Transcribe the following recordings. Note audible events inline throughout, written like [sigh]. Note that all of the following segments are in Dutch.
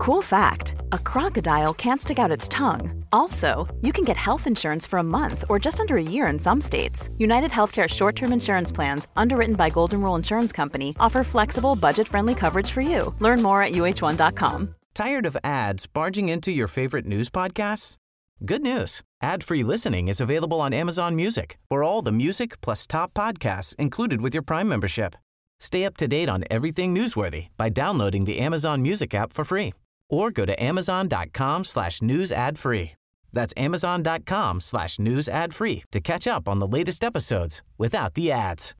Cool fact a crocodile can't stick out its tongue. Also, you can get health insurance for a month or just under a year in some states. United Healthcare short term insurance plans, underwritten by Golden Rule Insurance Company, offer flexible, budget friendly coverage for you. Learn more at uh1.com. Tired of ads barging into your favorite news podcasts? Good news. Ad-free listening is available on Amazon Music for all the music plus top podcasts included with your Prime membership. Stay up to date on everything newsworthy by downloading the Amazon Music app for free or go to amazon.com slash news ad free. That's amazon.com slash news ad free to catch up on the latest episodes without the ads.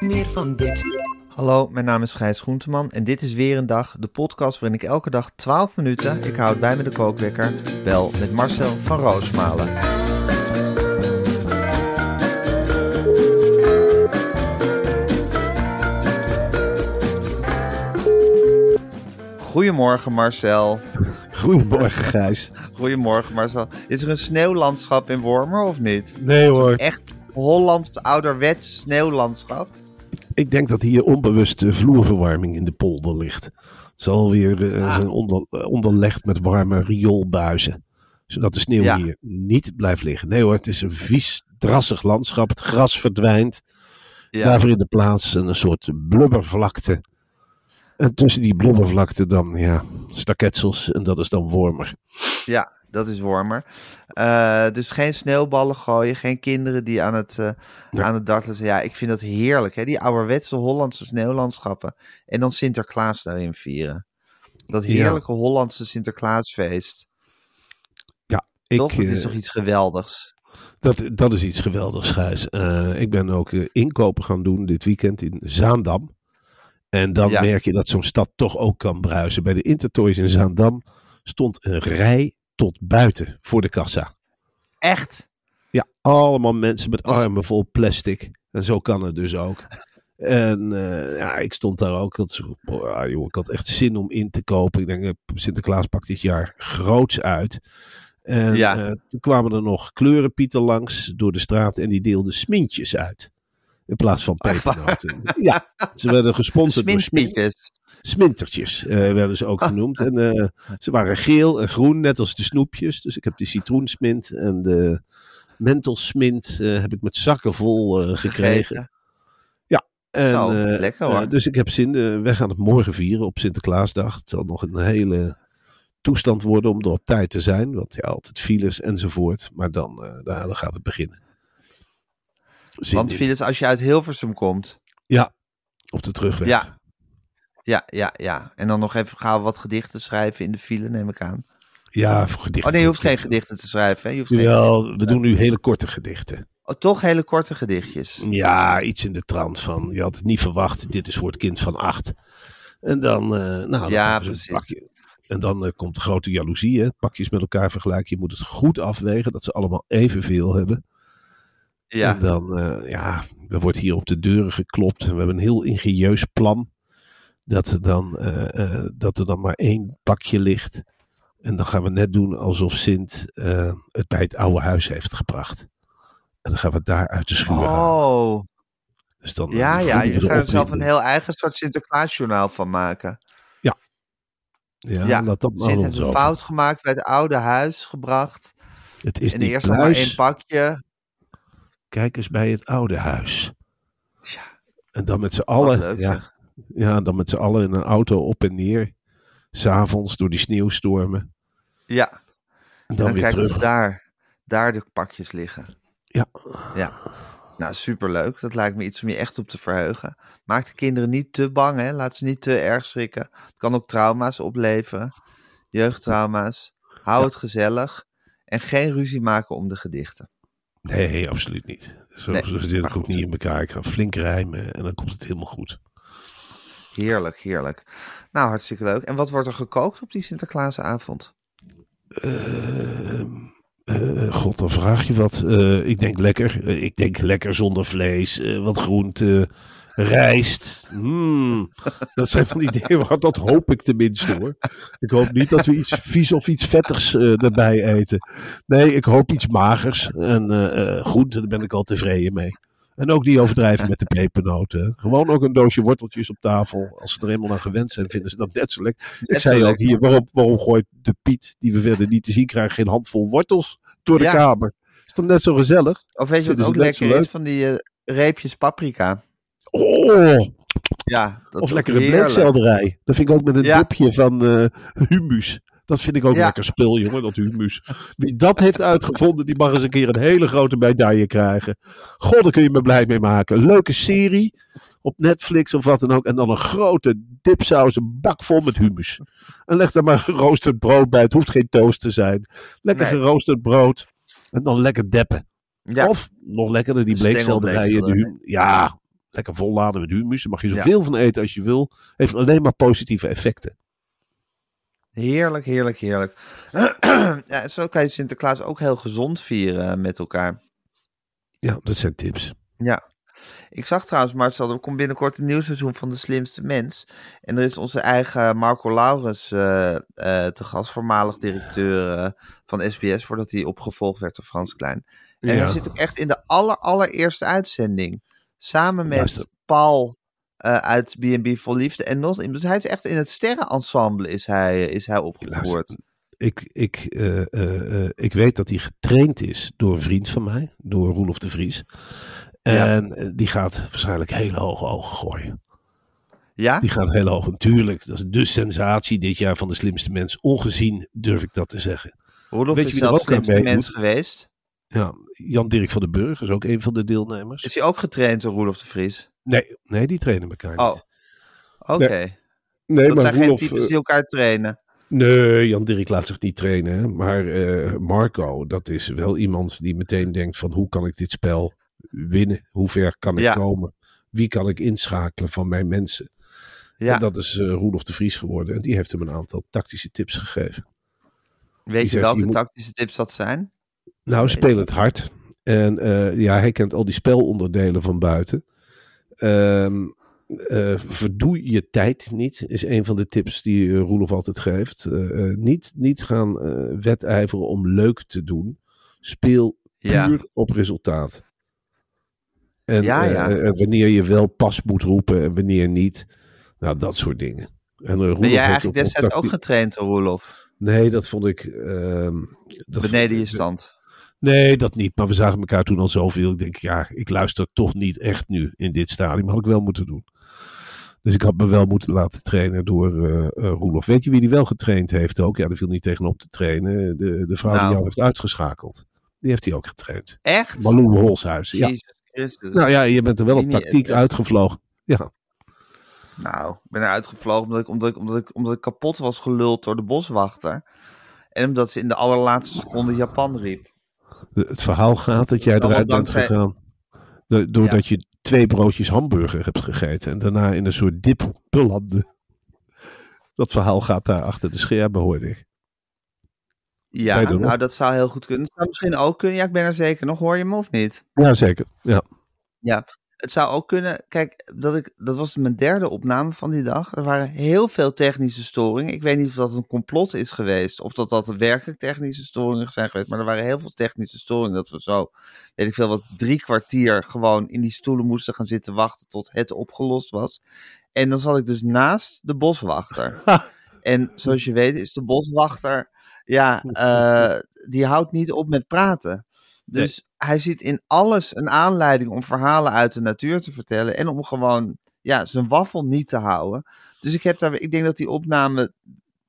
Meer van dit. Hallo, mijn naam is Gijs Groenteman en dit is weer een dag, de podcast waarin ik elke dag 12 minuten, ik houd bij me de kookwekker, bel met Marcel van Roosmalen. Goedemorgen Marcel. Goedemorgen, Gijs. Goedemorgen Marcel. Is er een sneeuwlandschap in Wormer of niet? Nee hoor. Echt Hollands ouderwets sneeuwlandschap? Ik denk dat hier onbewust uh, vloerverwarming in de polder ligt. Het zal weer uh, Ah. zijn onder, eh, onderlegd met warme rioolbuizen. Zodat de sneeuw Ja. hier niet blijft liggen. Nee hoor, het is een vies, drassig landschap. Het gras verdwijnt. Ja. Daarvoor in de plaats een soort blubbervlakte. En tussen die blubbervlakte dan, ja, staketsels. En dat is dan Wormer. Ja, dat is warmer. Eh, dus geen sneeuwballen gooien, geen kinderen die aan het, eh, Ja. aan het dartelen zijn. Ja, ik vind dat heerlijk, hè? die ouderwetse Hollandse sneeuwlandschappen. En dan Sinterklaas daarin vieren. Dat Ja. heerlijke Hollandse Sinterklaasfeest. Ja, ik, Toch? Het is eh, toch iets geweldigs? Dat, dat is iets geweldigs, Gijs. Eh, ik ben ook eh, inkopen gaan doen dit weekend in Zaandam. En dan Ja. merk je dat zo'n stad toch ook kan bruisen. Bij de Intertoys in Zaandam stond een rij tot buiten voor de kassa. Echt? Ja, allemaal mensen met armen vol plastic. En zo kan het dus ook. En eh, ja, ik stond daar ook. Boah, joh, ik had echt zin om in te kopen. Ik denk, eh, Sinterklaas pakt dit jaar groots uit. En Ja. eh, toen kwamen er nog kleurenpieten langs door de straat. En die deelden smintjes uit. In plaats van pepernoten. [laughs] Ja, ze werden gesponsord door Smint. Smintpietjes. Smintertjes eh, werden ze ook genoemd. En eh, ze waren geel en groen, net als de snoepjes. Dus ik heb de citroensmint en de mentelsmint eh, heb ik met zakken vol gekregen. Gegeten. En, Zo, lekker hoor. dus ik heb zin, wij gaan het morgen vieren op Sinterklaasdag. Het zal nog een hele toestand worden om er op tijd te zijn. Want ja, altijd files enzovoort. Maar dan, dan gaat het beginnen. Zin Want in. files als je uit Hilversum komt. Ja, op de terugweg. Ja. Ja, ja, ja. En dan nog even gauw wat gedichten schrijven in de file, neem ik aan. Ja, voor gedichten. Oh nee, je hoeft geen gedichten te schrijven. Hè? Je hoeft geen... Jawel, we doen nu hele korte gedichten. Oh, toch hele korte gedichtjes. Ja, iets in de trant van. Je had het niet verwacht. Dit is voor het kind van acht. En dan, eh nou, dan Ja, precies. En dan eh, komt de grote jaloezie. Hè? Pakjes met elkaar vergelijken. Je moet het goed afwegen. Dat ze allemaal evenveel hebben. Ja. En dan, eh, ja, er wordt hier op de deuren geklopt. En we hebben een heel ingenieus plan. Dat er dan, eh, eh, dat er dan maar één pakje ligt. En dan gaan we net doen alsof Sint het bij het oude huis heeft gebracht. En dan gaan we het daar uit de schuur. Oh, Dus dan, ja, ja. Je kan er zelf een heel eigen soort Sinterklaasjournaal van maken. Ja, Ja, laat dat maar Sint heeft een fout gemaakt bij het oude huis gebracht. Het is en niet eerst nog maar één pakje. Kijk eens bij het oude huis. En dan met z'n allen. leuk ja, zeg. ja, dan met z'n allen in een auto op en neer. S'avonds door die sneeuwstormen. Ja, En dan, dan weer kijken terug. of daar, daar de pakjes liggen. Ja. Ja. Nou, superleuk. Dat lijkt me iets om je echt op te verheugen. Maak de kinderen niet te bang, hè. Laat ze niet te erg schrikken. Het kan ook trauma's opleveren. Jeugdtrauma's. Hou het gezellig. En geen ruzie maken om de gedichten. Nee, absoluut niet. Zo, Nee, zo zit ik ook niet in elkaar. Ik ga flink rijmen en dan komt het helemaal goed. Heerlijk, heerlijk. Nou, hartstikke leuk. En wat wordt er gekookt op die Sinterklaasavond? Eh, God, dan vraag je wat. Eh, ik denk lekker. Eh, ik denk lekker zonder vlees. wat groente. Rijst. Hmm, dat zijn van die [laughs] dingen. waar- Dat hoop ik tenminste hoor. Ik hoop niet dat we iets vies of iets vettigs eh, erbij eten. Nee, ik hoop iets magers. En eh eh, groente, daar ben ik al tevreden mee. En ook niet overdrijven met de pepernoten. Gewoon ook een doosje worteltjes op tafel. Als ze er eenmaal aan gewend zijn, vinden ze dat net zo lekker. Ik zei ook hier, waarom, waarom gooit de Piet, die we verder niet te zien krijgen, geen handvol wortels door de Ja. kamer? Is toch net zo gezellig? Of weet je wat ook lekker is? Van die reepjes paprika. Oh, Ja, dat of lekkere bleekselderij. Dat vind ik ook met een Ja. dipje van eh, humus. Dat vind ik ook Ja. lekker spul, jongen, dat humus. Wie dat heeft uitgevonden, die mag eens een keer een hele grote medaille krijgen. God, daar kun je me blij mee maken. Leuke serie op Netflix of wat dan ook. En dan een grote dipsaus, een bak vol met humus. En leg daar maar geroosterd brood bij. Het hoeft geen toast te zijn. Lekker Nee. geroosterd brood. En dan lekker deppen. Ja, Of nog lekkerder die bleekselderij. ja, lekker volladen met humus. Daar mag je zoveel van eten als je wil. Heeft alleen maar positieve effecten. heerlijk, heerlijk, heerlijk. [clears throat] ja, zo kan je Sinterklaas ook heel gezond vieren eh, met elkaar. Ja, dat zijn tips. Ja. Ik zag trouwens, Marcel, er komt binnenkort een nieuw seizoen van De Slimste Mens. En er is onze eigen Marco Laurens eh, te gast, voormalig directeur van SBS, voordat hij opgevolgd werd door Frans Klein. En Ja. hij zit ook echt in de aller, allereerste uitzending. Samen met Luister. Paul eh, uit B&B Vol Liefde. En dus hij is echt in het sterrenensemble is hij, is hij opgevoerd. Ik, ik, eh, eh, ik weet dat hij getraind is door een vriend van mij, door Roelof de Vries. En die gaat waarschijnlijk hele hoge ogen gooien. Ja? Die gaat heel hoog. Natuurlijk, dat is de sensatie dit jaar van de slimste mens. Ongezien durf ik dat te zeggen. Roelof Weet is je zelf slimste mens geweest. Ja, Jan Dirk van den Burg is ook een van de deelnemers. Is hij ook getraind door Roelof de Vries? Nee, nee, die trainen elkaar Oh, niet. oké. Nee, dat maar zijn geen types eh, die elkaar trainen. Nee, Jan Dirk laat zich niet trainen. Maar eh, Marco, dat is wel iemand die meteen denkt van hoe kan ik dit spel winnen? Hoe ver kan ik Ja. komen? Wie kan ik inschakelen van mijn mensen? Ja, En dat is eh Roelof de Vries geworden. En die heeft hem een aantal tactische tips gegeven. weet je zegt, welke je moet- tactische tips dat zijn? Nou, speel het hard. En eh, ja, hij kent al die spelonderdelen van buiten. Ehm eh, verdoe je tijd niet, is een van de tips die eh, Roelof altijd geeft. Niet, niet gaan wedijveren om leuk te doen. Speel puur op resultaat. En Ja, ja. wanneer je wel pas moet roepen en wanneer niet. Nou, dat soort dingen. En, Roelof Ben jij eigenlijk destijds ook getraind Roelof? Nee, dat vond ik... ehm, dat Beneden vond- je stand. Nee, dat niet. Maar we zagen elkaar toen al zoveel. Ik denk, ja, ik luister toch niet echt nu in dit stadium. Had ik wel moeten doen. Dus ik had me wel moeten laten trainen door eh eh, Roelof. Weet je wie die wel getraind heeft ook? Ja, daar viel niet tegenop te trainen. De, de vrouw Nou. die jou heeft uitgeschakeld. Die heeft hij ook getraind. Echt? Malou Holshuizen. Ja. Jezus Christus. Nou ja, je bent er wel op tactiek uitgevlogen. Ja. Nou, ik ben eruit gevlogen omdat ik, omdat, ik, omdat, ik, omdat ik kapot was geluld door de boswachter. En omdat ze in de allerlaatste seconde Japan riep. De- het verhaal gaat dat jij eruit bent gegaan. do- Doordat je twee broodjes hamburger hebt gegeten. En daarna in een soort dip belandde. Dat verhaal gaat daar achter de schermen, hoorde ik. Ja, nog? nou dat zou heel goed kunnen. Het zou misschien ook kunnen. Ja, ik ben er zeker nog. Hoor je me of niet? Ja, zeker. Ja. Ja, het zou ook kunnen. Kijk, dat, ik, dat was mijn derde opname van die dag. Er waren heel veel technische storingen. Ik weet niet of dat een complot is geweest. Of dat dat werkelijk technische storingen zijn geweest. Maar er waren heel veel technische storingen. Dat we zo, weet ik veel, wat drie kwartier gewoon in die stoelen moesten gaan zitten wachten tot het opgelost was. En dan zat ik dus naast de boswachter. [laughs] En zoals je weet is de boswachter, ja, eh, die houdt niet op met praten. Dus hij ziet in alles een aanleiding om verhalen uit de natuur te vertellen en om gewoon ja, zijn waffel niet te houden. Dus ik, heb daar, ik denk dat die opname,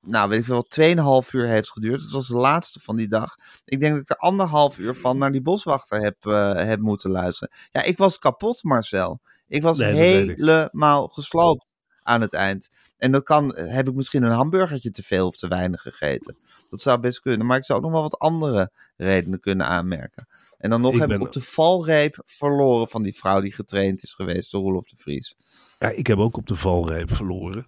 nou weet ik veel, wat 2,5 uur heeft geduurd. Het was de laatste van die dag. Ik denk dat ik er anderhalf uur van naar die boswachter heb, eh, heb moeten luisteren. Ja, ik was kapot, Marcel. Ik was Nee, helemaal gesloopt aan het eind. En dat kan, heb ik misschien een hamburgertje te veel of te weinig gegeten. Dat zou best kunnen. Maar ik zou ook nog wel wat andere redenen kunnen aanmerken. En dan nog Ik heb ben- ik op de valreep verloren van die vrouw die getraind is geweest door Roelof de Vries. ja, ik heb ook op de valreep verloren.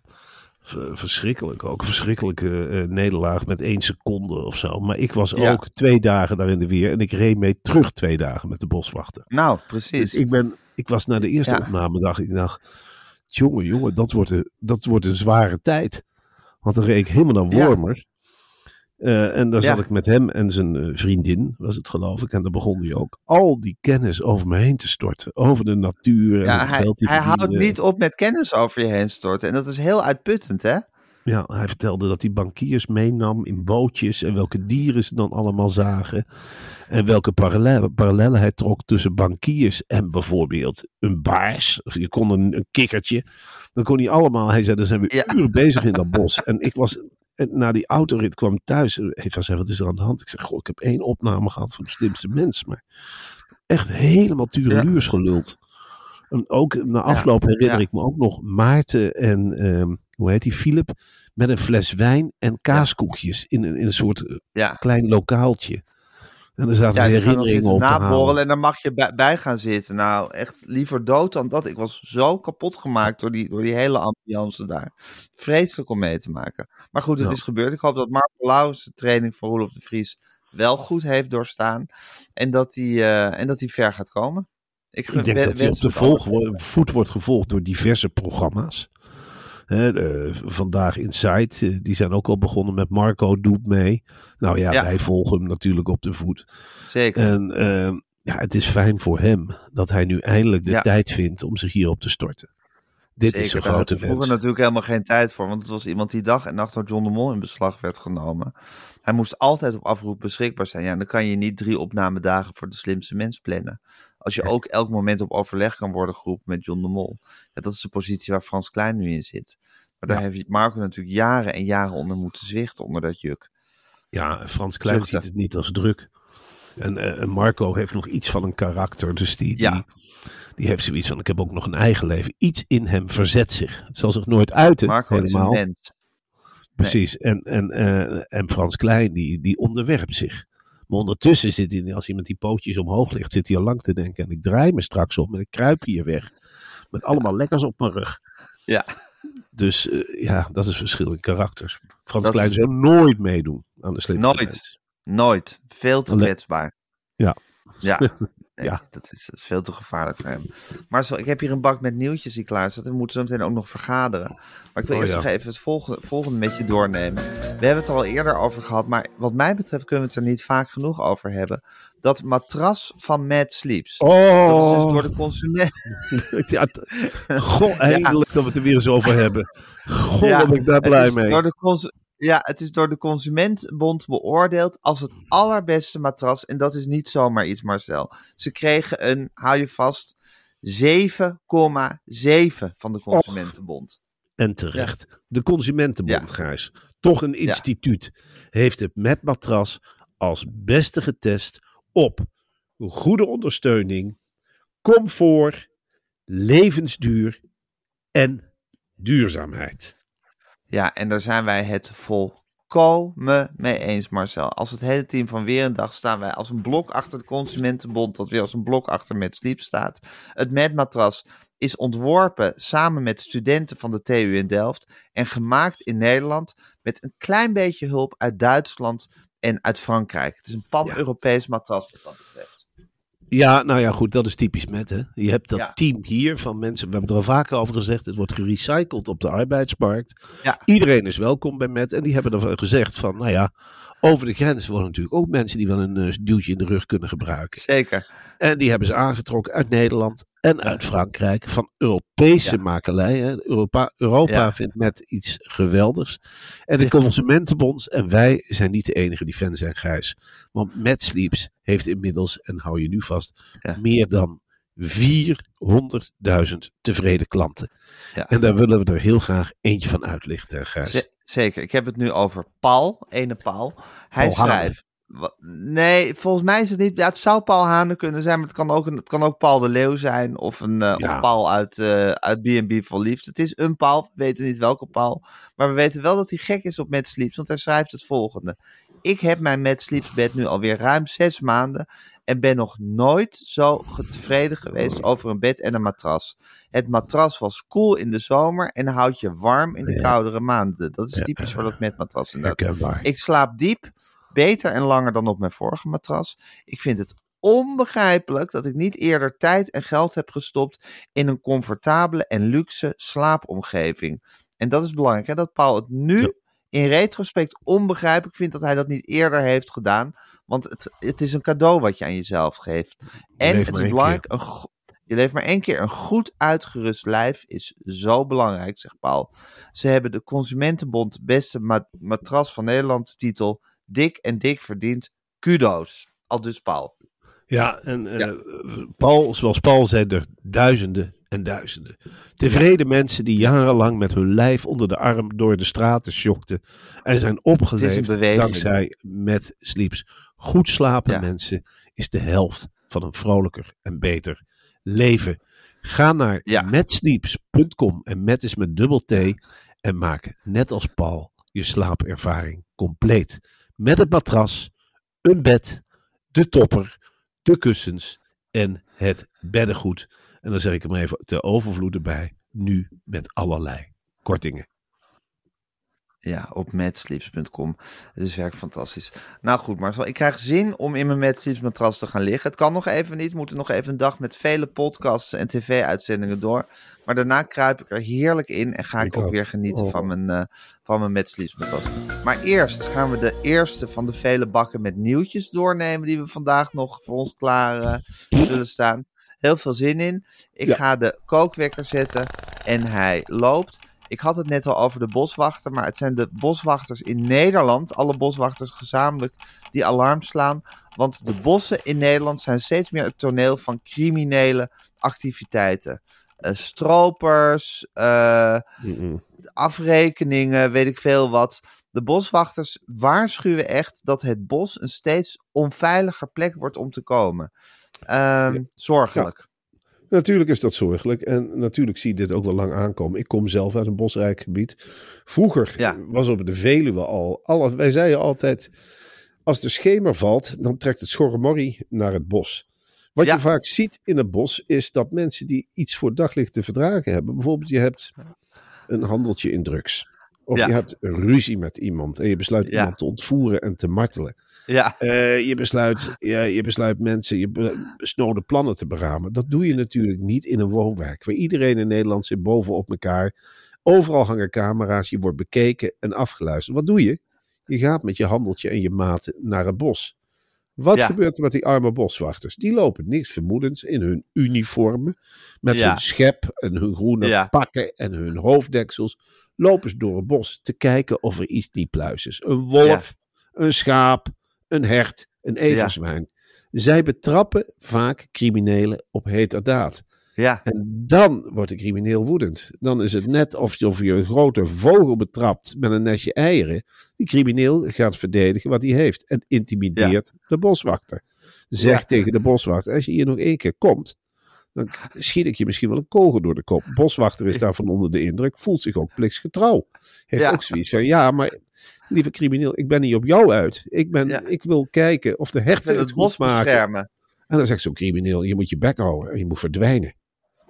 Verschrikkelijk ook. Een verschrikkelijke eh, nederlaag met één seconde of zo. Maar ik was Ja. ook twee dagen daar in de weer. En ik reed mee terug twee dagen met de boswachter. Nou, Dus precies. ik, ben, ik was na de eerste Ja. opname, dacht ik, dacht, jongen, jongen, dat wordt, een, dat wordt een zware tijd. Want dan reed ik helemaal naar. Wormer. Eh, en daar zat ik met hem en zijn eh, vriendin, was het geloof ik. En daar begon hij ook al die kennis over me heen te storten. Over de natuur en Ja, het hij, hij houdt niet op met kennis over je heen storten. En dat is heel uitputtend, hè? Ja, hij vertelde dat hij bankiers meenam in bootjes. En welke dieren ze dan allemaal zagen. En welke parallellen, parallellen hij trok tussen bankiers en bijvoorbeeld een baars. Of je kon een, een kikkertje. Dan kon hij allemaal, hij zei, dan zijn we Ja. uren bezig in dat bos. En ik was, en na die autorit kwam thuis. En Eva zei, wat is er aan de hand? Ik zeg, goh, ik heb één opname gehad van de slimste mens. Maar echt helemaal tureluurs geluld. En ook na afloop herinner ik me ook nog Maarten en, ehm, hoe heet die, Philip, met een fles wijn en kaaskoekjes in, een- in een soort eh, Ja. klein lokaaltje. En er zaten Ja, ze dan herinneringen op naborrelen en daar mag je bij, bij gaan zitten. Nou, echt liever dood dan dat. Ik was zo kapot gemaakt door die, door die hele ambiance daar. Vreselijk om mee te maken. Maar goed, het Ja. is gebeurd. Ik hoop dat Marco Lauwers de training van Roelof de Vries wel goed heeft doorstaan. En dat hij, eh, en dat hij ver gaat komen. Ik, denk dat hij op de volg, voet wordt gevolgd door diverse programma's. Hè, de- vandaag Inside, eh, die zijn ook al begonnen met Marco doet mee. Nou ja, Ja. wij volgen hem natuurlijk op de voet. Zeker. En ehm, ja, het is fijn voor hem dat hij nu eindelijk de Ja. tijd vindt om zich hierop te storten. Dit Zeker, is had grote vroeger wens. natuurlijk helemaal geen tijd voor. Want het was iemand die dag en nacht door John de Mol in beslag werd genomen. Hij moest altijd op afroep beschikbaar zijn. Ja, dan kan je niet drie opnamedagen voor de slimste mens plannen. Als je ook elk moment op overleg kan worden geroepen met John de Mol. Ja, dat is de positie waar Frans Klein nu in zit. Maar daar Ja. heeft Marco natuurlijk jaren en jaren onder moeten zwichten, onder dat juk. Ja, Frans Klein Zuchten. ziet het niet als druk. En eh, en Marco heeft nog iets van een karakter. Dus die, die, Ja. die heeft zoiets van: ik heb ook nog een eigen leven. Iets in hem verzet zich. Het zal zich nooit uiten. Marco helemaal. is een mens. Precies. En, en, eh, en Frans Klein, die, die onderwerpt zich. Maar ondertussen zit hij, als hij met die pootjes omhoog ligt, zit hij al lang te denken. En ik draai me straks om en ik kruip hier weg. Met allemaal lekkers op mijn rug. Ja. Dus eh, ja, dat is verschil in karakters. Frans Dat Klein is- zou nooit meedoen aan de slimste Nooit. Nooit. Veel te kwetsbaar. Ja. Ja. [laughs] Nee, Ja. Dat, is, dat is veel te gevaarlijk voor hem. Maar zo, ik heb hier een bak met nieuwtjes die klaar staat. We moeten zo meteen ook nog vergaderen. Maar ik wil Oh, eerst ja. nog even het volgende, volgende met je doornemen. We hebben het er al eerder over gehad. Maar wat mij betreft kunnen we het er niet vaak genoeg over hebben. Dat matras van Mad Sleeps. Dat is dus Oh, door de consument. [laughs] ja, goh, [laughs] eindelijk dat we het er weer eens over hebben. Goh, ben ik daar blij is mee. Door de ja, het is door de Consumentenbond beoordeeld als het allerbeste matras. En dat is niet zomaar iets, Marcel. Ze kregen een, hou je vast, 7,7 van de Consumentenbond. En terecht. De Consumentenbond, Gijs, toch een instituut, heeft het met matras als beste getest op goede ondersteuning, comfort, levensduur en duurzaamheid. Ja, en daar zijn wij het volkomen mee eens, Marcel. Als het hele team van Weer een Dag staan wij als een blok achter de Consumentenbond, dat weer als een blok achter met Sleep staat. Het matras is ontworpen samen met studenten van de TU in Delft en gemaakt in Nederland met een klein beetje hulp uit Duitsland en uit Frankrijk. Het is een pan-Europees matras wat dat betreft. Ja, nou ja, goed, dat is typisch met. Hè. Je hebt dat Ja. team hier van mensen, we hebben het er al vaker over gezegd, het wordt gerecycled op de arbeidsmarkt. Ja. Iedereen is welkom bij Met en die hebben ervan gezegd van, nou ja, over de grens worden natuurlijk ook mensen die wel een eh, duwtje in de rug kunnen gebruiken. Zeker. En die hebben ze aangetrokken uit Nederland en uit Frankrijk. Van Europese Ja. makelij. Hè. Europa, Europa Ja. vindt met iets geweldigs. En de Consumentenbond. En wij zijn niet de enige die fan zijn, Gijs. Want Mad Sleeps heeft inmiddels, en hou je nu vast, Ja. meer dan 400.000 tevreden klanten. Ja. En daar willen we er heel graag eentje van uitlichten, Gijs. Zeker. Ik heb het nu over Paul, ene Paul. Hij Paul schrijft. Nee, volgens mij is het niet. Ja, het zou Paul Hane kunnen zijn, maar het kan ook, een, het kan ook Paul de Leeuw zijn. Of, een, eh, Ja. of Paul uit, eh uit B&B voor Liefde. Het is een Paul. We weten niet welke Paul. Maar we weten wel dat hij gek is op Mad Sleeps. Want hij schrijft het volgende. Ik heb mijn Mad Sleeps bed nu alweer ruim zes maanden. En ben nog nooit zo tevreden geweest over een bed en een matras. Het matras was koel in de zomer en houdt je warm in de Ja. koudere maanden. Dat is typisch voor dat matras. inderdaad. Herkenbaar. Ik slaap diep, beter en langer dan op mijn vorige matras. Ik vind het onbegrijpelijk dat ik niet eerder tijd en geld heb gestopt in een comfortabele en luxe slaapomgeving. En dat is belangrijk, hè, dat Paul het nu. In retrospect onbegrijpelijk vind dat hij dat niet eerder heeft gedaan. Want het, het is een cadeau wat je aan jezelf geeft. En het is belangrijk, een, je leeft maar één keer. Een goed uitgerust lijf is zo belangrijk, zegt Paul. Ze hebben de Consumentenbond Beste ma- Matras van Nederland titel Dik en Dik verdient. Kudo's. Al dus Paul. Ja, en eh, Paul, zoals Paul zei, er duizenden en duizenden. Tevreden mensen die jarenlang met hun lijf onder de arm door de straten sjokten. En zijn opgeleefd dankzij met sleeps. Goed slapen Ja. mensen is de helft van een vrolijker en beter leven. Ga naar metsleeps.com en met is met dubbel T. En maak net als Paul je slaapervaring compleet. Met het matras, een bed, de topper, de kussens en het beddengoed. En dan zeg ik hem even te overvloed erbij. Nu met allerlei kortingen. Ja, op matsleeps.com. Het is werk fantastisch. Nou goed, Marcel, ik krijg zin om in mijn Matsleeps matras te gaan liggen. Het kan nog even niet. We moeten nog even een dag met vele podcasts en tv-uitzendingen door. Maar daarna kruip ik er heerlijk in en ga ik, Ik ook ook. weer genieten Oh. van mijn, eh van mijn Matsleeps matras. Maar eerst gaan we de eerste van de vele bakken met nieuwtjes doornemen die we vandaag nog voor ons klaar eh, zullen staan. Heel veel zin in. Ik Ja. ga de kookwekker zetten en hij loopt. Ik had het net al over de boswachter, maar het zijn de boswachters in Nederland, alle boswachters gezamenlijk, die alarm slaan. Want de bossen in Nederland zijn steeds meer het toneel van criminele activiteiten. Eh, stropers, eh, afrekeningen, weet ik veel wat. De boswachters waarschuwen echt dat het bos een steeds onveiliger plek wordt om te komen. Ehm, Zorgelijk. Natuurlijk is dat zorgelijk en natuurlijk zie je dit ook wel lang aankomen. Ik kom zelf uit een bosrijk gebied. Vroeger Ja. was op de Veluwe al, alle, wij zeiden altijd, als de schemer valt, dan trekt het schorremorrie naar het bos. Wat Ja. je vaak ziet in het bos is dat mensen die iets voor daglicht te verdragen hebben. Bijvoorbeeld je hebt een handeltje in drugs. Of Ja. je hebt ruzie met iemand en je besluit iemand te ontvoeren en te martelen. Ja, Eh, je, besluit, ja, je besluit mensen je be- besnode plannen te beramen. Dat doe je natuurlijk niet in een woonwijk. Waar iedereen in Nederland zit bovenop elkaar. Overal hangen camera's. Je wordt bekeken en afgeluisterd. Wat doe je? Je gaat met je handeltje en je maat naar het bos. Wat Ja. gebeurt er met die arme boswachters? Die lopen niks vermoedens in hun uniformen. Met Ja. hun schep en hun groene Ja. pakken en hun hoofddeksels. Lopen ze door het bos te kijken of er iets niet pluis is. Een wolf, een schaap, een hert, een everzwijn. Zij betrappen vaak criminelen op heterdaad. ja, En dan wordt de crimineel woedend. Dan is het net of je, of je een grote vogel betrapt met een nestje eieren. Die crimineel gaat verdedigen wat hij heeft. En intimideert de boswachter. Zegt Ja. tegen de boswachter, als je hier nog één keer komt, dan schiet ik je misschien wel een kogel door de kop. Boswachter is [laughs] daarvan onder de indruk, voelt zich ook plichtsgetrouw. Heeft Ja. ook zoiets van, ja, maar lieve crimineel, ik ben niet op jou uit. Ik, ben, Ja. ik wil kijken of de herten het het bos maken. beschermen. En dan zegt zo'n crimineel, je moet je bek houden en je moet verdwijnen.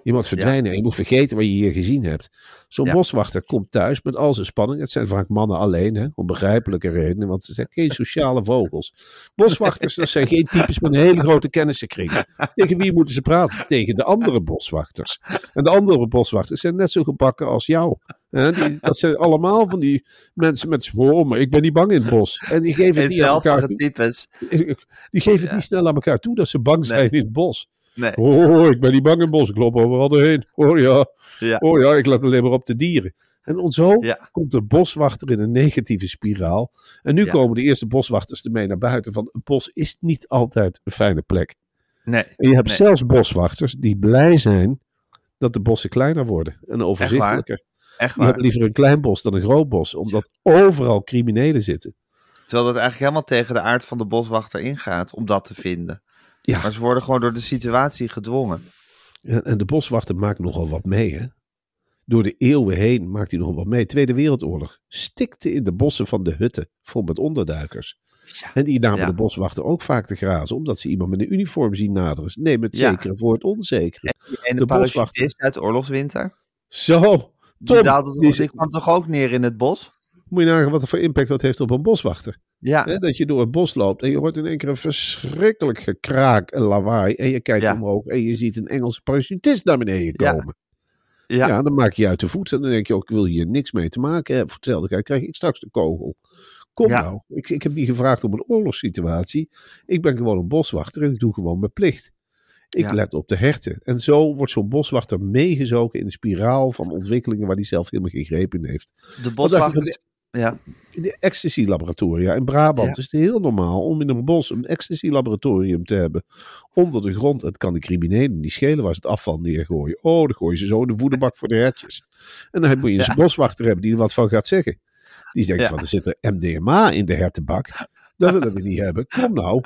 Je moet verdwijnen en je moet vergeten wat je hier gezien hebt. Zo'n Ja. boswachter komt thuis met al zijn spanning. Het zijn vaak mannen alleen, hè, om begrijpelijke redenen, want ze zijn geen [laughs] sociale vogels. Boswachters, dat zijn geen types met een hele grote kennissenkring. Tegen wie moeten ze praten? Tegen de andere boswachters. En de andere boswachters zijn net zo gebakken als jou. Hè, die, dat zijn allemaal van die mensen met, oh, maar ik ben niet bang in het bos. En die geven het niet aan elkaar types. die geven het Ja. niet snel aan elkaar toe dat ze bang Nee. zijn in het bos. Nee. Oh, ik ben niet bang in bos. Ik loop overal doorheen. Oh ja. Ja. Oh ja, ik let alleen maar op de dieren. En zo Ja. komt de boswachter in een negatieve spiraal. En nu Ja. komen de eerste boswachters ermee naar buiten. Van een bos is niet altijd een fijne plek. Nee. En je hebt Nee. zelfs boswachters die blij zijn dat de bossen kleiner worden. En overzichtelijker. Echt Die hebben waar. liever een klein bos dan een groot bos. Omdat overal criminelen zitten. Terwijl dat eigenlijk helemaal tegen de aard van de boswachter ingaat om dat te vinden. Ja. Maar ze worden gewoon door de situatie gedwongen. En, en de boswachter maakt nogal wat mee, hè? Door de eeuwen heen maakt hij nogal wat mee. Tweede Wereldoorlog stikte in de bossen van de hutten, vol met onderduikers. Ja. En die namen Ja. de boswachter ook vaak te grazen, omdat ze iemand met een uniform zien naderen. Nemen het Ja. zekere voor het onzekere. En De de boswachter. uit oorlogswinter. Zo, Tom, die- die kwam toch ook neer in het bos? moet je nagaan wat voor impact dat heeft op een boswachter. Ja. Hè, dat je door het bos loopt en je hoort in één keer een verschrikkelijk gekraak en lawaai. En je kijkt Ja. omhoog en je ziet een Engelse parachutist naar beneden komen. Ja. Ja. dan maak je je uit de voet. En dan denk je ook, ik wil hier niks mee te maken hebben. Voor hetzelfde krijg ik straks de kogel. Kom Ja. nou, ik, ik heb niet gevraagd om een oorlogssituatie. Ik ben gewoon een boswachter en ik doe gewoon mijn plicht. Ik Ja. let op de herten. En zo wordt zo'n boswachter meegezogen in de spiraal van ontwikkelingen waar hij zelf helemaal geen greep in heeft. De boswachters... Ja, In de ecstasy-laboratoria in Brabant Ja. is het heel normaal om in een bos een ecstasy-laboratorium te hebben. Onder de grond. Het kan de criminelen niet schelen waar ze het afval neergooien. Oh, dan gooien ze zo in de voederbak voor de hertjes. En dan moet je een boswachter hebben die er wat van gaat zeggen. Die denkt Ja. van, er zit er MDMA in de hertenbak. Dat willen we niet hebben. Kom nou.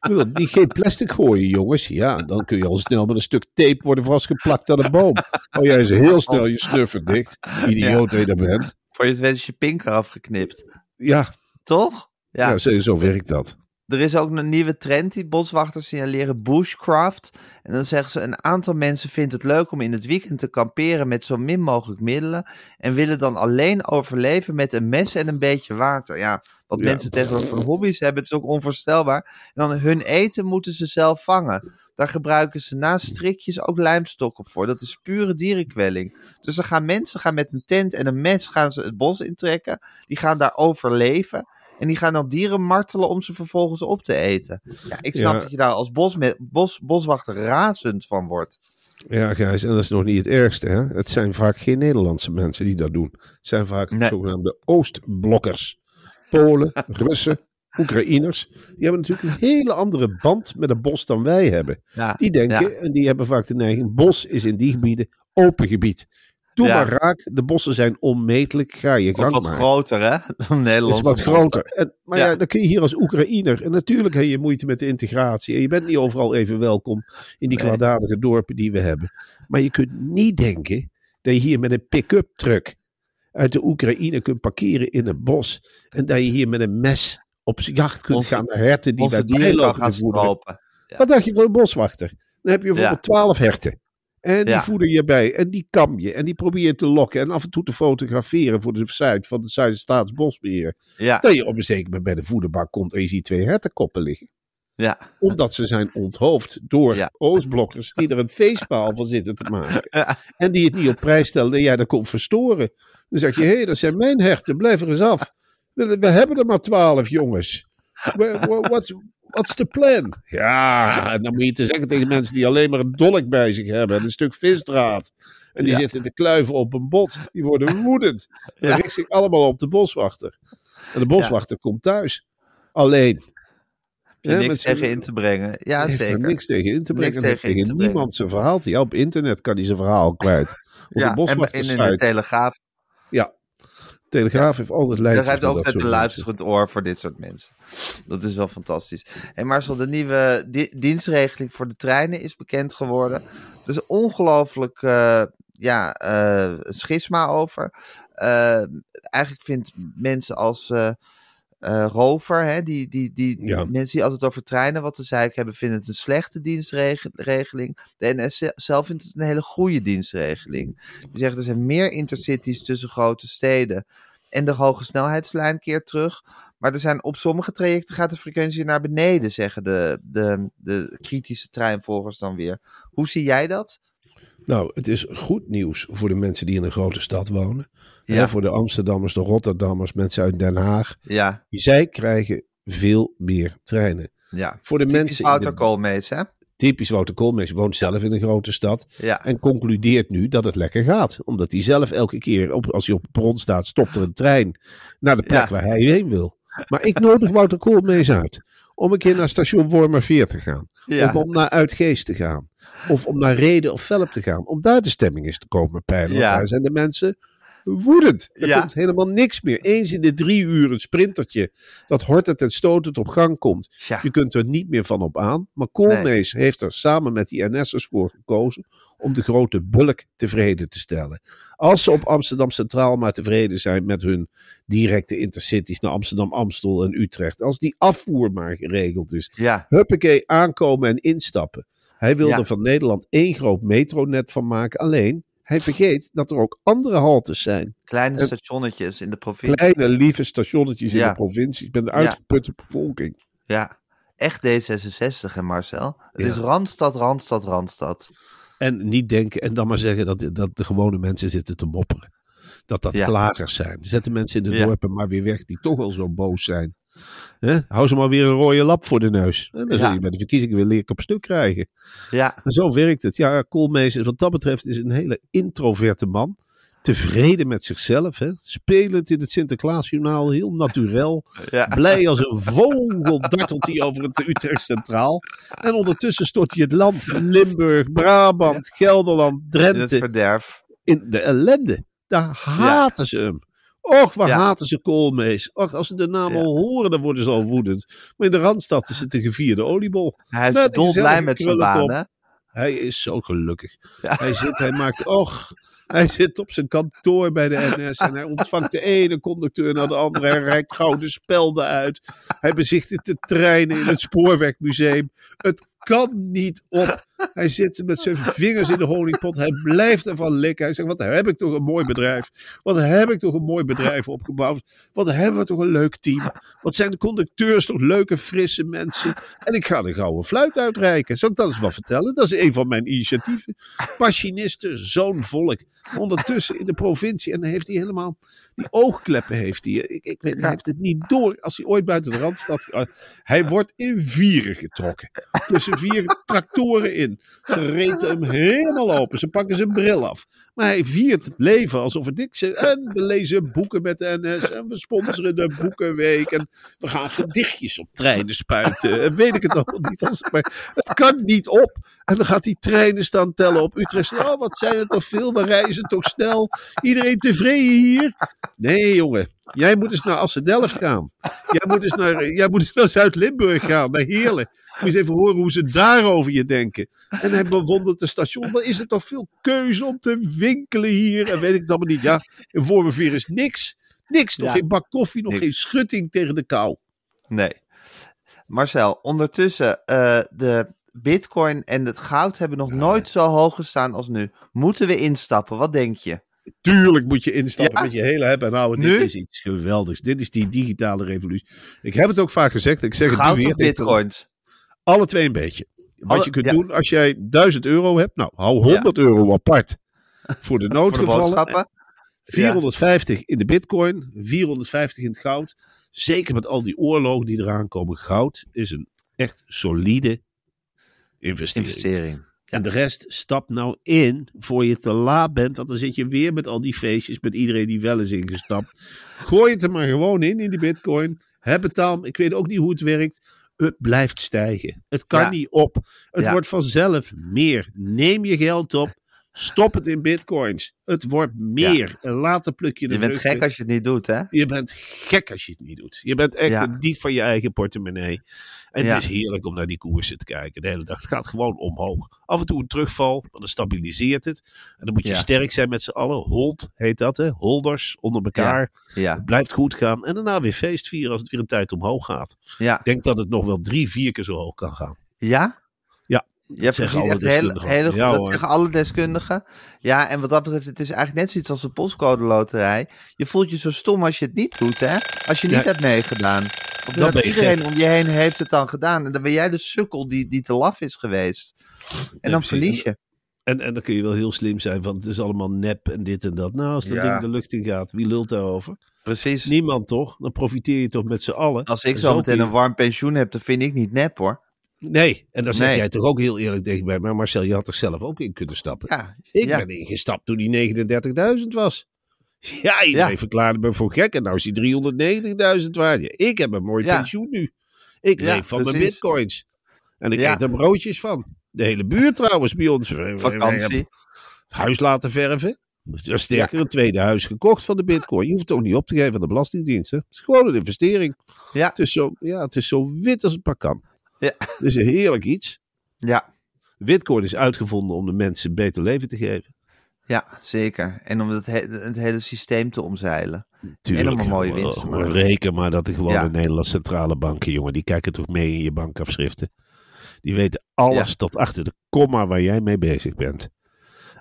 We willen niet geen plastic gooien, jongens. Ja, dan kun je al snel met een stuk tape worden vastgeplakt aan een boom. Oh, jij is heel snel je snuffer dicht. Idioot dat je dat bent. Voor je het weet is je pink eraf geknipt. Ja, Toch? Ja. ja. zo, zo werkt dat. Er is ook een nieuwe trend die boswachters signaleren bushcraft. En dan zeggen ze, een aantal mensen vindt het leuk om in het weekend te kamperen met zo min mogelijk middelen. En willen dan alleen overleven met een mes en een beetje water. Ja, wat Ja. mensen tegenwoordig van hobby's hebben, het is ook onvoorstelbaar. En dan hun eten moeten ze zelf vangen. Daar gebruiken ze naast strikjes ook lijmstokken voor. Dat is pure dierenkwelling. Dus er gaan mensen gaan met een tent en een mes gaan ze het bos intrekken. Die gaan daar overleven. En die gaan dan dieren martelen om ze vervolgens op te eten. Ja, ik snap Ja. dat je daar als bos, boswachter razend van wordt. Ja, Gijs, en dat is nog niet het ergste. Hè? Het zijn vaak geen Nederlandse mensen die dat doen. Het zijn vaak Nee. zogenaamde Oostblokkers. Polen, [laughs] Russen, Oekraïners. Die hebben natuurlijk een hele andere band met het bos dan wij hebben. Ja, Die denken, ja. en die hebben vaak de neiging, bos is in die gebieden open gebied. Doe Ja. maar raak, de bossen zijn onmetelijk, ga je gang wat maken. groter, hè? Dan Het Nederlandse is wat groter. En, maar ja. Ja. dan kun je hier als Oekraïner. En natuurlijk heb je moeite met de integratie. En je bent niet overal even welkom in die Nee. kwaadaardige dorpen die we hebben. Maar je kunt niet denken dat je hier met een pick-up truck uit de Oekraïne kunt parkeren in een bos. En dat je hier met een mes op jacht kunt Onze- gaan naar herten die bij bijlopen gaan stropen. Wat dacht je van een boswachter? Dan heb je bijvoorbeeld twaalf herten. En die Ja. voeder je bij. En die kam je. En die probeer je te lokken. En af en toe te fotograferen voor de site van het Zuid-Staatsbosbeheer. Ja, Dat je op een zeker moment bij de voederbak komt en je ziet twee hertenkoppen liggen. ja. Omdat ze zijn onthoofd door Ja. Oostblokkers die er een feestpaal van zitten te maken. Ja. En die het niet op prijs stellen en jij dat komt verstoren. Dan zeg je, hé, hey, dat zijn mijn herten, blijf er eens af. We hebben er maar twaalf, jongens. What's, what's the plan? Ja, en dan moet je te zeggen tegen mensen die alleen maar een dolk bij zich hebben en een stuk visdraad. En die Ja. zitten te kluiven op een bot. Die worden woedend. En Ja. richt zich allemaal op de boswachter. En de boswachter komt thuis. Alleen. Heb je niks tegen in te brengen. Ja, er zeker. niks tegen in te Niks brengen. Heeft tegen tegen brengen. niemand zijn verhaal. Ja, op internet kan hij zijn verhaal kwijt. Op Ja, de en in, in de. Telegraaf. Ja. Telegraaf heeft altijd Daar lijntjes heeft ook dat altijd een luisterend oor voor dit soort mensen. Dat is wel fantastisch. En Marcel, de nieuwe di- dienstregeling voor de treinen is bekend geworden. Er is ongelooflijk eh, ja, eh, schisma over. Eh, eigenlijk vindt mensen als eh, Rover, hè, die, die, die Ja. mensen die altijd over treinen wat te zeiken hebben, vinden het een slechte dienstregeling. De NS ze- zelf vindt het een hele goede dienstregeling. Die zeggen er zijn meer intercities tussen grote steden. En de hoge snelheidslijn keert terug. Maar er zijn op sommige trajecten gaat de frequentie naar beneden, zeggen de, de, de kritische treinvolgers dan weer. Hoe zie jij dat? Nou, het is goed nieuws voor de mensen die in een grote stad wonen. Ja. Hè, voor de Amsterdammers, de Rotterdammers, mensen uit Den Haag. Ja, Zij krijgen veel meer treinen. ja. Voor de Typisch mensen in Wouter Koolmees, hè? Typisch Wouter Koolmees woont zelf in een grote stad. Ja, En concludeert nu dat het lekker gaat. Omdat hij zelf elke keer, op, als hij op het perron staat, stopt er een trein naar de plek Ja. waar hij heen wil. Maar ik nodig Wouter Koolmees uit. Om een keer naar station Wormerveer te gaan. Ja. Of om naar Uitgeest te gaan. Of om naar Reden of Velp te gaan. Om daar de stemming eens te komen peilen. Ja. daar zijn de mensen woedend. Er Ja. komt helemaal niks meer. Eens in de drie uur een sprintertje. Dat hortend en stotend op gang komt. Je kunt er niet meer van op aan. Maar Koolmees heeft er samen met die NS'ers voor gekozen om de grote bulk tevreden te stellen. Als ze op Amsterdam Centraal maar tevreden zijn met hun directe intercities naar Amsterdam, Amstel en Utrecht. Als die afvoer maar geregeld is. ja, Huppakee, aankomen en instappen. Hij wil Ja. er van Nederland één groot metronet van maken. Alleen, hij vergeet dat er ook andere haltes zijn. kleine En- stationnetjes in de provincie. Kleine, lieve stationnetjes in Ja. de provincies met een uitgeputte bevolking. Ja, echt D66 hè Marcel? Het Ja. is Randstad, Randstad, Randstad. En niet denken en dan maar zeggen dat, dat de gewone mensen zitten te mopperen. Dat dat Ja. klagers zijn. Zet de mensen in de dorpen maar weer weg die toch al zo boos zijn. Hou ze maar weer een rode lap voor de neus. En dan zul je bij de verkiezingen weer leer op stuk krijgen. Ja, En zo werkt het. Ja, Koolmees is wat dat betreft is een hele introverte man. Tevreden met zichzelf. Hè? Spelend in het Sinterklaasjournaal. Heel naturel. ja. Blij als een vogel dartelt hij over het Utrecht Centraal. En ondertussen stort hij het land. Limburg, Brabant, Gelderland, in het Drenthe. verderf. In de ellende. Daar haten ze hem. Och, waar Ja. haten ze Koolmees. Och, als ze de naam Ja. al horen, dan worden ze al woedend. Maar in de Randstad is het een gevierde oliebol. Hij is dolblij met zijn baan? Hij is zo gelukkig. Ja. Hij zit, hij maakt, och, hij zit op zijn kantoor bij de NS en hij ontvangt de ene conducteur naar de andere. Hij reikt gouden spelden uit. Hij bezichtigt de treinen in het Spoorwegmuseum. Het kan niet op. [laughs] Hij zit met zijn vingers in de honingpot. Hij blijft ervan likken. Hij zegt, wat heb ik toch een mooi bedrijf. Wat heb ik toch een mooi bedrijf opgebouwd. Wat hebben we toch een leuk team. Wat zijn de conducteurs toch leuke, frisse mensen. En ik ga de gouden fluit uitreiken. Zal ik dat eens wel vertellen? Dat is een van mijn initiatieven. Machinisten, zo'n volk. Ondertussen in de provincie. En dan heeft hij helemaal... Die oogkleppen heeft hij. Ik, ik weet, hij heeft het niet door. Als hij ooit buiten de Randstad... gaat. Hij wordt in vieren getrokken. Tussen vier [laughs] tractoren in. Ze reten hem helemaal open. Ze pakken zijn bril af. Maar hij viert het leven alsof het niks is. En we lezen boeken met de NS. En we sponsoren de Boekenweek. En we gaan gedichtjes op treinen spuiten. En weet ik het allemaal niet. Als, maar het kan niet op. En dan gaat die treinen staan tellen op Utrecht. Oh, wat zijn het toch veel. We reizen toch snel. Iedereen tevreden hier? Nee, jongen. Jij moet eens naar Assendelft gaan. Jij moet eens naar, jij moet eens naar Zuid-Limburg gaan. Naar Heerlen. Moet eens even horen hoe ze daarover je denken. En hij bewondert de station. Wat is er toch veel keuze om te winkelen hier? En weet ik het allemaal niet. Ja, in Wormerveer is niks. Niks. Nog Ja. geen bak koffie. Nog Niks. geen schutting tegen de kou. Nee. Marcel, ondertussen, eh, de bitcoin en het goud hebben nog nooit zo hoog gestaan als nu. Moeten we instappen? Wat denk je? Tuurlijk moet je instappen Ja? met je hele hebben en houden. Nu? Dit is iets geweldigs. Dit is die digitale revolutie. Ik heb het ook vaak gezegd. Ik zeg het Goud nu weer. bitcoins? Alle twee een beetje. Wat Alle- je kunt ja. doen als jij 1000 euro hebt. Nou, hou 100 euro apart. Voor de [laughs] Voor de noodgevallen. boodschappen? 450 in de bitcoin. 450 in het goud. Zeker met al die oorlogen die eraan komen. Goud is een echt solide investering. Investering. En de rest, stap nou in voor je te laat bent. Want dan zit je weer met al die feestjes, met iedereen die wel is ingestapt. Gooi het er maar gewoon in, in die bitcoin. Heb het dan. Ik weet ook niet hoe het werkt. Het blijft stijgen. Het kan Ja. niet op. Het Ja. wordt vanzelf meer. Neem je geld op. Stop het in bitcoins. Het wordt meer. En later pluk je de Je bent gek als je het niet doet, hè? Je bent gek als je het niet doet. Je bent echt Ja. een dief van je eigen portemonnee. En Ja. het is heerlijk om naar die koersen te kijken de hele dag. Het gaat gewoon omhoog. Af en toe een terugval, maar dan stabiliseert het. En dan moet je sterk zijn met z'n allen. Hold heet dat, hè? Holders onder elkaar. Ja, Het blijft goed gaan. En daarna weer feest vieren als het weer een tijd omhoog gaat. ja. Ik denk dat het nog wel drie, vier keer zo hoog kan gaan. Ja? Je hebt voorzien alle echt goed. Ja, dat hoor. zeggen alle deskundigen. Ja, en wat dat betreft, het is eigenlijk net zoiets als de postcode loterij. Je voelt je zo stom als je het niet doet, hè? Als je niet Ja. hebt meegedaan. Want iedereen gek. om je heen heeft het dan gedaan. En dan ben jij de sukkel die, die te laf is geweest. En dan precies. verlies je. En, en dan kun je wel heel slim zijn, want het is allemaal nep en dit en dat. Nou, als dat ding de lucht in gaat, wie lult daarover? Precies. Niemand toch? Dan profiteer je toch met z'n allen. Als ik zo meteen een warm pensioen heb, dan vind ik niet nep, hoor. Nee, en dan zeg Nee. jij toch ook heel eerlijk tegen mij, maar Marcel, je had er zelf ook in kunnen stappen. Ja, ik ja. ben ingestapt toen die 39.000 was. Ja, iedereen Ja. verklaarde me voor gek en nou is die 390.000 waard. Ik heb een mooi pensioen nu. Ik Ja, leef van mijn bitcoins. En ik eet er broodjes van. De hele buurt trouwens bij ons. Vakantie. Het huis laten verven. Dus sterker, een tweede huis gekocht van de bitcoin. Je hoeft het ook niet op te geven aan de Belastingdienst. Hè? Het is gewoon een investering. Ja, Het is zo, ja, het is zo wit als het maar kan. Ja. Het [laughs] is een heerlijk iets. ja, Bitcoin is uitgevonden om de mensen een beter leven te geven. ja, zeker. En om het, he- het hele systeem te omzeilen. Tuurlijk. Helemaal mooie Wel, winst te maken. Reken maar dat er gewoon Ja. de Nederlandse centrale banken, jongen, die kijken toch mee in je bankafschriften. Die weten alles Ja. tot achter de komma waar jij mee bezig bent.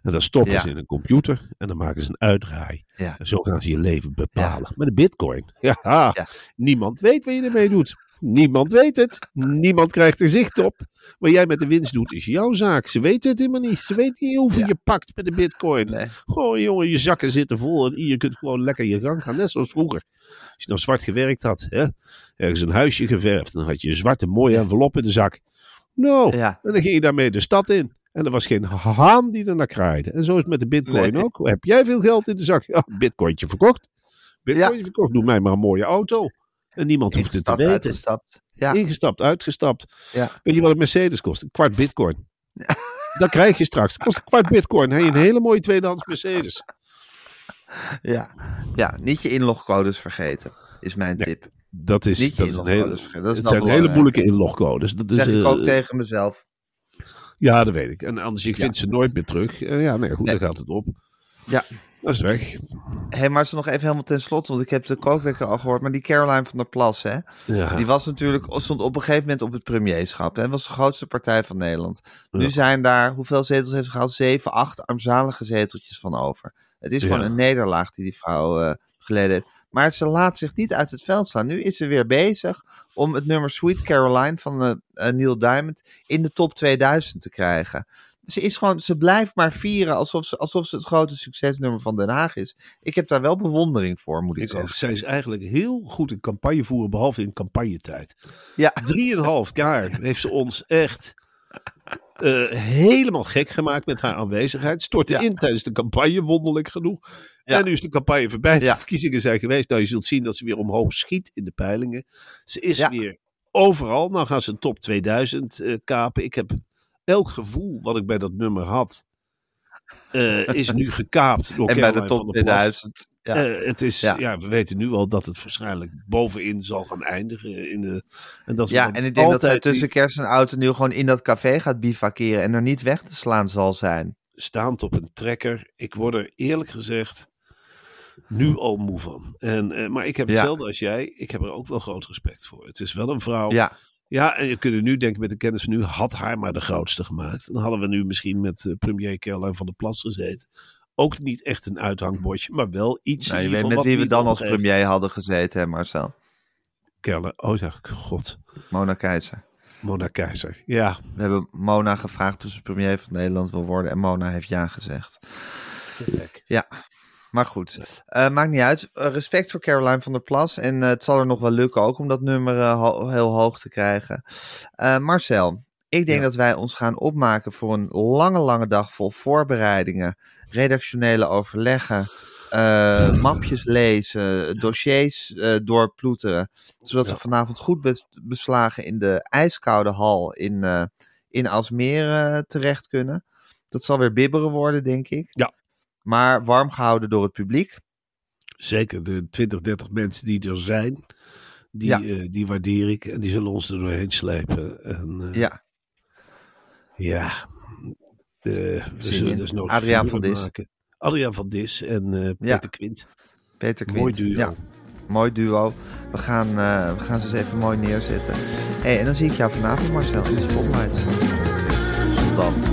En dan stoppen Ja. ze in een computer en dan maken ze een uitdraai. Ja. En zo gaan ze je leven bepalen. Met een bitcoin. [laughs] Ja, Ja. niemand weet wat je ermee doet. Niemand weet het. Niemand krijgt er zicht op. Wat jij met de winst doet, is jouw zaak. Ze weten het helemaal niet. Ze weten niet hoeveel Ja. je pakt met de bitcoin. Nee. Gewoon, jongen, je zakken zitten vol en je kunt gewoon lekker je gang gaan. Net zoals vroeger. Als je nog zwart gewerkt had, hè? ergens een huisje geverfd, dan had je een zwarte mooie envelop in de zak. Nou, Ja. en dan ging je daarmee de stad in. En er was geen haan die er naar kraaide. En zo is het met de bitcoin Nee. ook. Heb jij veel geld in de zak? Ja, bitcointje verkocht. Bitcointje verkocht. Doe mij maar een mooie auto. En niemand hoeft het te weten. uitgestapt. Ja. Ingestapt, uitgestapt. Ja. Weet je wat een Mercedes kost? Een kwart bitcoin. [laughs] Dat krijg je straks. Het kost een kwart bitcoin. Je een hele mooie tweedehands Mercedes. Ja. ja, niet je inlogcodes vergeten, is mijn Nee, tip. Dat is, Niet dat is een hele. Dat is het wel zijn hele moeilijke inlogcodes. Dat is, zeg ik ook eh, tegen mezelf. Ja, dat weet ik. En anders, ik Ja. vind ze nooit meer terug. Eh, ja, nee, goed, Nee. dan gaat het op. Ja. Dat is weg. Hé, maar ze nog even helemaal ten slotte, want ik heb de kookwekker al gehoord, maar die Caroline van der Plas, hè, Ja. die was natuurlijk, stond op een gegeven moment op het premierschap. Hè, was de grootste partij van Nederland. Nu zijn daar, hoeveel zetels heeft ze gehaald? Zeven, acht armzalige zeteltjes van over. Het is gewoon een nederlaag die die vrouw eh, geleden heeft. Maar ze laat zich niet uit het veld slaan. Nu is ze weer bezig om het nummer Sweet Caroline van eh, Neil Diamond in de top 2000 te krijgen. Ze, is gewoon, ze blijft maar vieren alsof ze, alsof ze het grote succesnummer van Den Haag is. Ik heb daar wel bewondering voor, moet ik Ik zeggen. ook. Zij is eigenlijk heel goed in campagne voeren, behalve in campagnetijd. Ja, Drieënhalf jaar [laughs] heeft ze ons echt eh, helemaal gek gemaakt met haar aanwezigheid. Stortte Ja. in tijdens de campagne, wonderlijk genoeg. Ja. En nu is de campagne voorbij. De Ja. verkiezingen zijn geweest. Nou, je zult zien dat ze weer omhoog schiet in de peilingen. Ze is weer overal. Nou gaan ze een top 2000 eh, kapen. Ik heb elk gevoel wat ik bij dat nummer had, eh, [laughs] is nu gekaapt door en bij de top van der Plas. 2000. Ja. Eh, het is, Ja. ja. we weten nu al dat het waarschijnlijk bovenin zal gaan eindigen. In de, en dat Ja, en ik denk dat zij altijd tussen kerst en oud en nieuw gewoon in dat café gaat bivakeren en er niet weg te slaan zal zijn. staand op een trekker. Ik word er eerlijk gezegd nu al moe van. En, eh, maar ik heb Ja. hetzelfde als jij. Ik heb er ook wel groot respect voor. Het is wel een vrouw. Ja, Ja, en je kunt nu denken met de kennis van nu, had haar maar de grootste gemaakt. Dan hadden we nu misschien met eh, premier Caroline van der Plas gezeten. Ook niet echt een uithangbordje, maar wel iets. nou, in je weet met wie we dan als heeft. premier hadden gezeten, hè Marcel? Caroline, oh ja, god. Mona Keizer. Mona Keizer. Ja, We hebben Mona gevraagd of ze premier van Nederland wil worden en Mona heeft ja gezegd. verrek. Ja, maar goed. Eh, maakt niet uit. Eh, respect voor Caroline van der Plas. En eh, het zal er nog wel lukken ook om dat nummer ho- heel hoog te krijgen. Marcel, ik denk Ja. dat wij ons gaan opmaken voor een lange, lange dag vol voorbereidingen, redactionele overleggen, mapjes lezen, dossiers doorploeteren. Zodat we vanavond goed bes- beslagen in de ijskoude hal in, in Alsmeer eh, terecht kunnen. Dat zal weer bibberen worden, denk ik. Ja. Maar warm gehouden door het publiek. Zeker de 20, 30 mensen die er zijn, die, Ja. eh, die waardeer ik. En die zullen ons er doorheen slepen. En, eh, Ja, Ja. We zullen dus nooit Adriaan van Dis. maken. Adriaan van Dis en eh, Ja. Peter Quint. Peter Quint. Mooi duo. Ja, mooi duo. We gaan, we gaan ze eens even mooi neerzetten. Hey, en dan zie ik jou vanavond, Marcel, in de. Tot dan.